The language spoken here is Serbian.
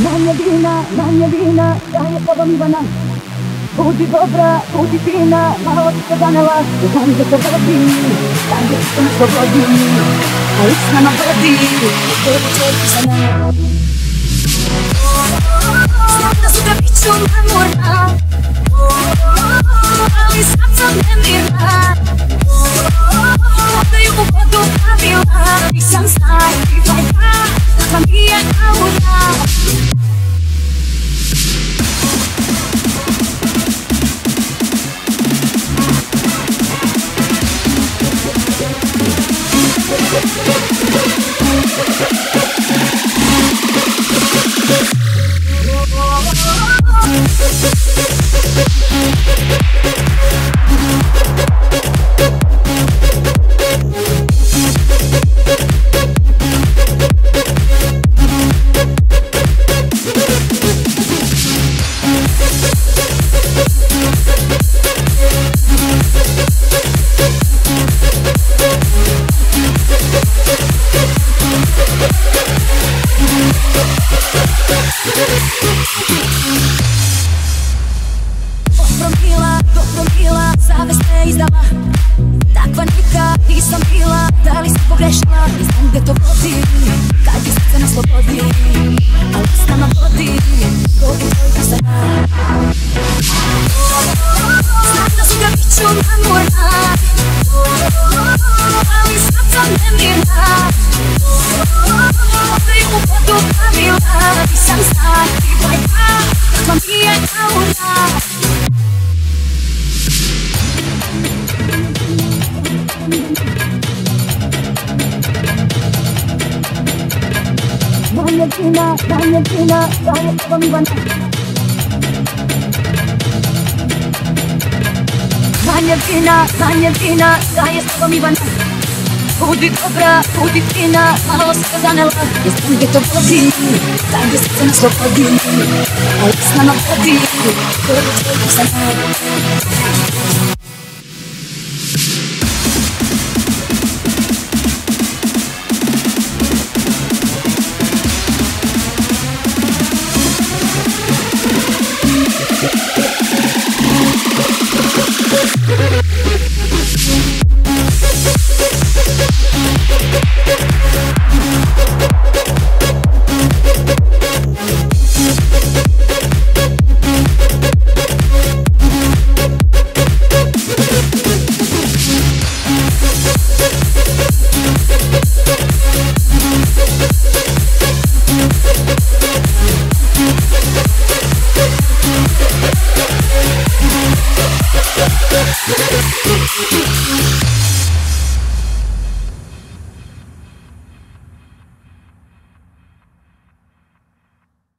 Nanya nahanyagina, nahanyagina, daje podobivana. Budi dobra, budi fina, malo ti se zanela, znam da te vodi, znam da se ne slobodi, a istana vodi, da je čeki za ne. Znam da su ga biću memorna, Thank you. Dobro mila, dobro mila, zavest me izdala Takva nikad nisam bila, da li si pogrešila I znam gdje to vodi, kad je srce na slobodi Ali s nama vodi, vodi Valentina, Valentina, Valentina, Valentina, Valentina, Valentina, Valentina, Будет добра, будет вина, мало сказанного Если мне то воды, там действительно что воды А если нам воды, то это твой